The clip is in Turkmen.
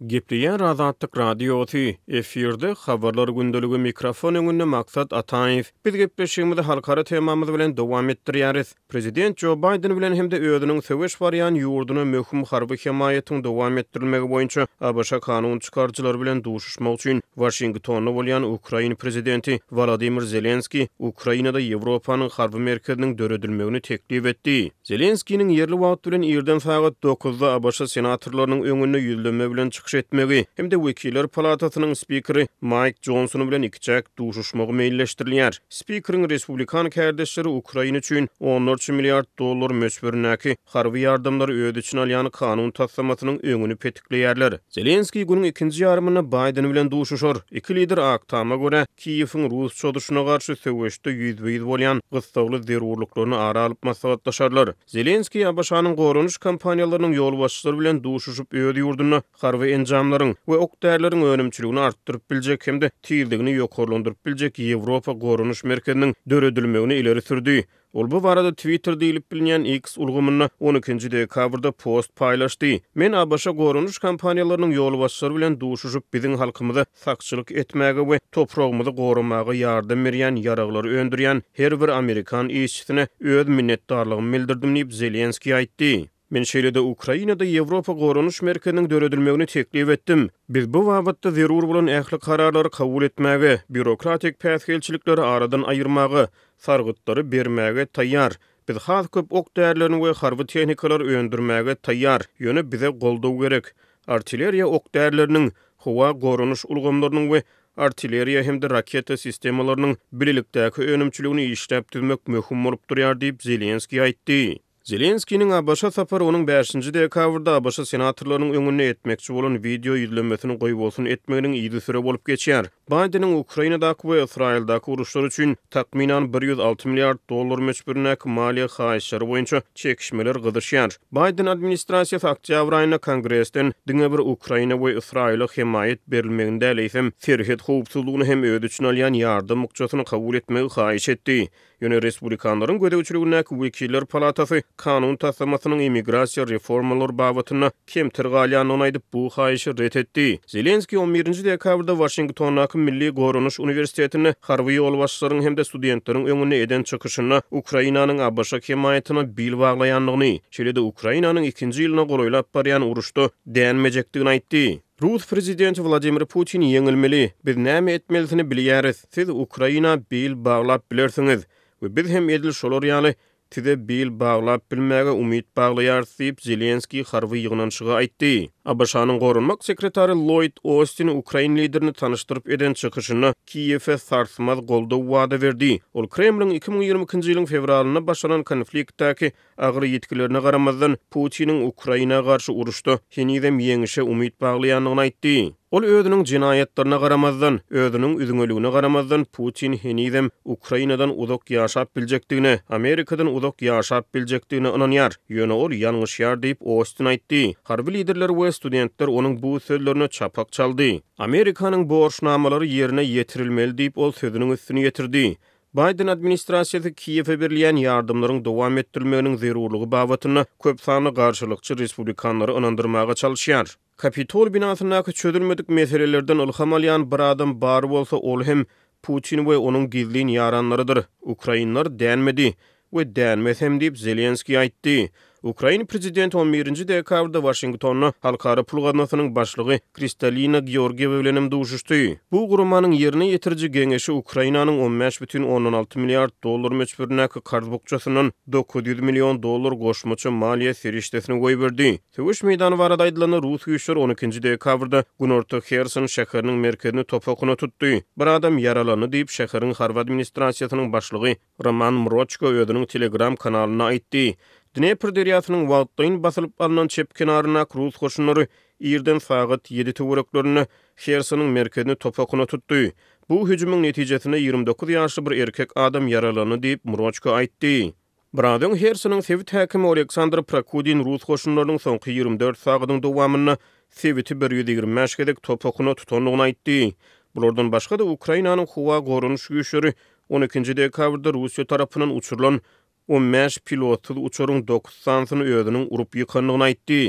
Gepleýär Azatlyk Radiosy, efirde, Habarlar gündeligi, mikrofon öňünde Maksat Ataýew. Biz gepleşigimizi halkara temamyz bilen dowam etdirýäris. Prezident Jo Baýden bilen hem-de özüniň söweş barýan ýurduna möhüm harby hemaýatyň dowam etdirilmegi boýunça ABŞ kanun çykaryjylary bilen duşuşmak üçin Waşingtonda bolýan ukrain prezidenti Wolodymyr Zelenskiý Ukrainada Ýewropanyň harby merkeziniň döredilmegini teklip etdi. Zelenskiniň ýerli wagt bilen irden sagat dokuzda ABŞ senatorlarynyň öňünde ýüzlenme bilen çykyş etmegi hem-de Wekiller palatasynyň spikeri Maýk Jonson bilen ikiçäk duşuşmagy meýilleşdirilýär. Spikeriň respublikan kärdeşleri Ukraina üçin onlarça milliard dollar möçberindäki harby ýardamlary öz içine alýan kanun taslamasynyň öňüni Gepleýärler. Zelenskiý günüň ikinji ýarymynda Baýden bilen duşuşar. Iki lider Ak Tama görä, Kiýewiň rus çozuşyna garşy söweşde ýüzbe-ýüz bolýan gyssagly zerurlyklaryny ara alyp maslahatlaşarlar. Zelenskiý ABŞ-nyň goranyş kompaniýalarynyň ýolbaşçylary bilen duşuşyp öz ýurdunda harby enjamlaryň we ok-därileriň önümçiligini artdyryp biljek hem-de tizligini ýokarlandyryp biljek Ýewropa goranyş merkeziniň döredilmegini ileri sürdi. Ol bu barada Twitter diýlip bilinýän X ulgamynda on ikinji dekabrda post paýlaşdy, Men ABŞ goranyş kompaniýalarynyň ýolbaşçylary bilen duşuşyp, biziň halkymyza sakçylyk etmäge we topragymyzy goramaga ýardam berýän ýaraglary öndürýän her bir amerikan işçisine öz minnetdarlygymy bildirdim diýip, Zelenskiý aýtdy. Men şeýle-de Ukrainada Ýewropa goranyş merkeziniň döredilmegini teklip etdim. Biz bu babatda zerur bolan ähli kararlary kabul etmäge, býurokratik päsgelçilikleri aradan aýyrmaga, sargytlary bermäge taýýar. Biz has köp ok-därilerini we harby tehnikalary öndürmäge taýýar, ýöne bize goldaw gerek. Artilleriýa ok-därileriniň, howa goranyş ulgamlarynyň we artilleriýa hem-de raketa sistemalarynyň bilelikdäki önümçiligini işläp düzmek möhüm bolup durýar diýip, Zelenskiý aýtdy. Zelenskiniň ABŞ-a sapary onuň bäşinji dekabrda ABŞ senatorlarynyň öňünde etmekçi bolan wideo ýüzlenmesini goýbolsun etmeginiň yzysüre bolup geçýär. Baýdeniň Ukrainadaky we Ysraýyldaky uruşlar üçin takmynan bir ýüz alty milliard dollar möçberindäki maliýe haýyşlary boýunça çekişmeler gyzyşýar. Baýden administrasiýasy oktýabr aýynda Kongresden diňe bir Ukraina we Ysraýyla hemaýat berilmegini däl, eýsem, serhet howpsuzlygyny hem öz içine alýan ýardam bukjasyny kabul etmegi haýyş etdi. Ýöne respublikanlaryň gözegçiligindäki wekiller palatasy kanun taslamasynyň immigrasiýa reformalary babatynda kemter galýandygyny aýdyp, bu haýyşy ret etdi. Zelenskiý on birinji dekabrda Waşingtondaky Milli goranyş uniwersitetinde harby ýolbaşçylaryň hem-de studentleriň öňünde eden çykyşynda Ukrainanyň ABŞ hemaýatyna bil baglaýandygyny, şeýle-de Ukrainanyň ikinji ýylyna golaýlap barýan uruşda dänmejekdigini aýtdy. Rus prezidenti Wladimir Putin ýeňilmeli. Biz näme etmelisini bilýäris. Siz Ukraina bil baglap bilersiňiz we biz hem edil şolar ýaly size bil baglap bilmäge umyt baglaýarys diýip, Zelenskiý harby ýygnanyşyga aýtdy. ABŞ-nyň goranmak sekretary Loýd Ostin ukrain liderini tanyşdyryp eden çykyşynda Kiýewe sarsmaz goldaw wada berdi. Ol Kremliň iki müň ýigrimi ikinji ýylyň fewralynda başlanan konfliktdäki Agyr ýitgilerine garamazdan, Putiniň Ukraina garşy uruşda henizem ýeňişe umyt baglaýandygyny aýtdy. Ol özüniň jenaýatlaryna garamazdan, özüniň üzňeligine garamazdan Putin henizem Ukrainadan uzak ýaşap biljekdigine, Amerikadan uzak ýaşap biljekdigine ynanýar. Ýöne ol ýalňyşýar diýip, Ostin aýtdy. Harby liderler we studentler onuň bu sözlerine çapak çaldy. Amerikanyň borçnamalary ýerine ýetirilmeli diýip, ol sözüniň üstüni ýetirdi. Baýden administrasiýasy Kiýewe berilýän ýardamlaryň dowam etdirilmeginiň zerurlygy babatynda köp sanly garşylykçy respublikanlary ynandyrmaga çalyşýar. Kapitol binasyndaky çözülmedik meselelerden ylham alýan bir adam bar bolsa, ol hem Putin we onuň gizlin ýaranlarydyr. Ukrainler dänmedi, we dänmez hem diýip, Zelenskiý aýtdy. Ukrain prezidenti on birinji dekabrda Waşingtonda Halkara pul gaznasynyň başlygy Kristalina Georgiewa bilen hem duşuşdy. Bu guramanyň ýerine ýetiriji geňeşi Ukrainanyň on bäş bütin ondan alty milliard dollar möçberindäki karz bukjasyndan dokuz ýüz million dollar goşmaça maliýe serişdesini goýberdi. Söweş meýdany barada aýdylanda, rus güýçleri on ikinji dekabrda günorta Herson şäheriniň merkezini topakyna tutdy. Bir adam ýaralandy diýip, şäheriň harby administrasiýasynyň başlygy Roman Mroçko özüniň Telegram kanalynda aýtdy, Dnepr derýasynyň wagtlaýyn basylyp alnan çep kenaryndaky rus goşunlary irden sagat ýedi töwereklerinde Hersonyň merkezini top okuna tutdy. Bu hüjümiň netijesinde ýigrimi dokuz ýaşly bir erkek adam ýaralandy diýip, Mroçko aýtdy. Biraz öň Hersonyň sebit häkimi Oleksandr Prokudin rus goşunlarynyň soňky ýigrimi dört sagadyň dowamynda sebiti bir ýüz ýigrimi bäş gezek top okuna tutandygyny aýtdy. Bulardan başga-da, Ukrainanyň howa goranyş güýçleri On ikinji dekabrda Russiýa tarapyndan uçurylan on bäş pilotsyz uçaryň dokuz sanysyny özüniň urup ýykandygyny aýtdy.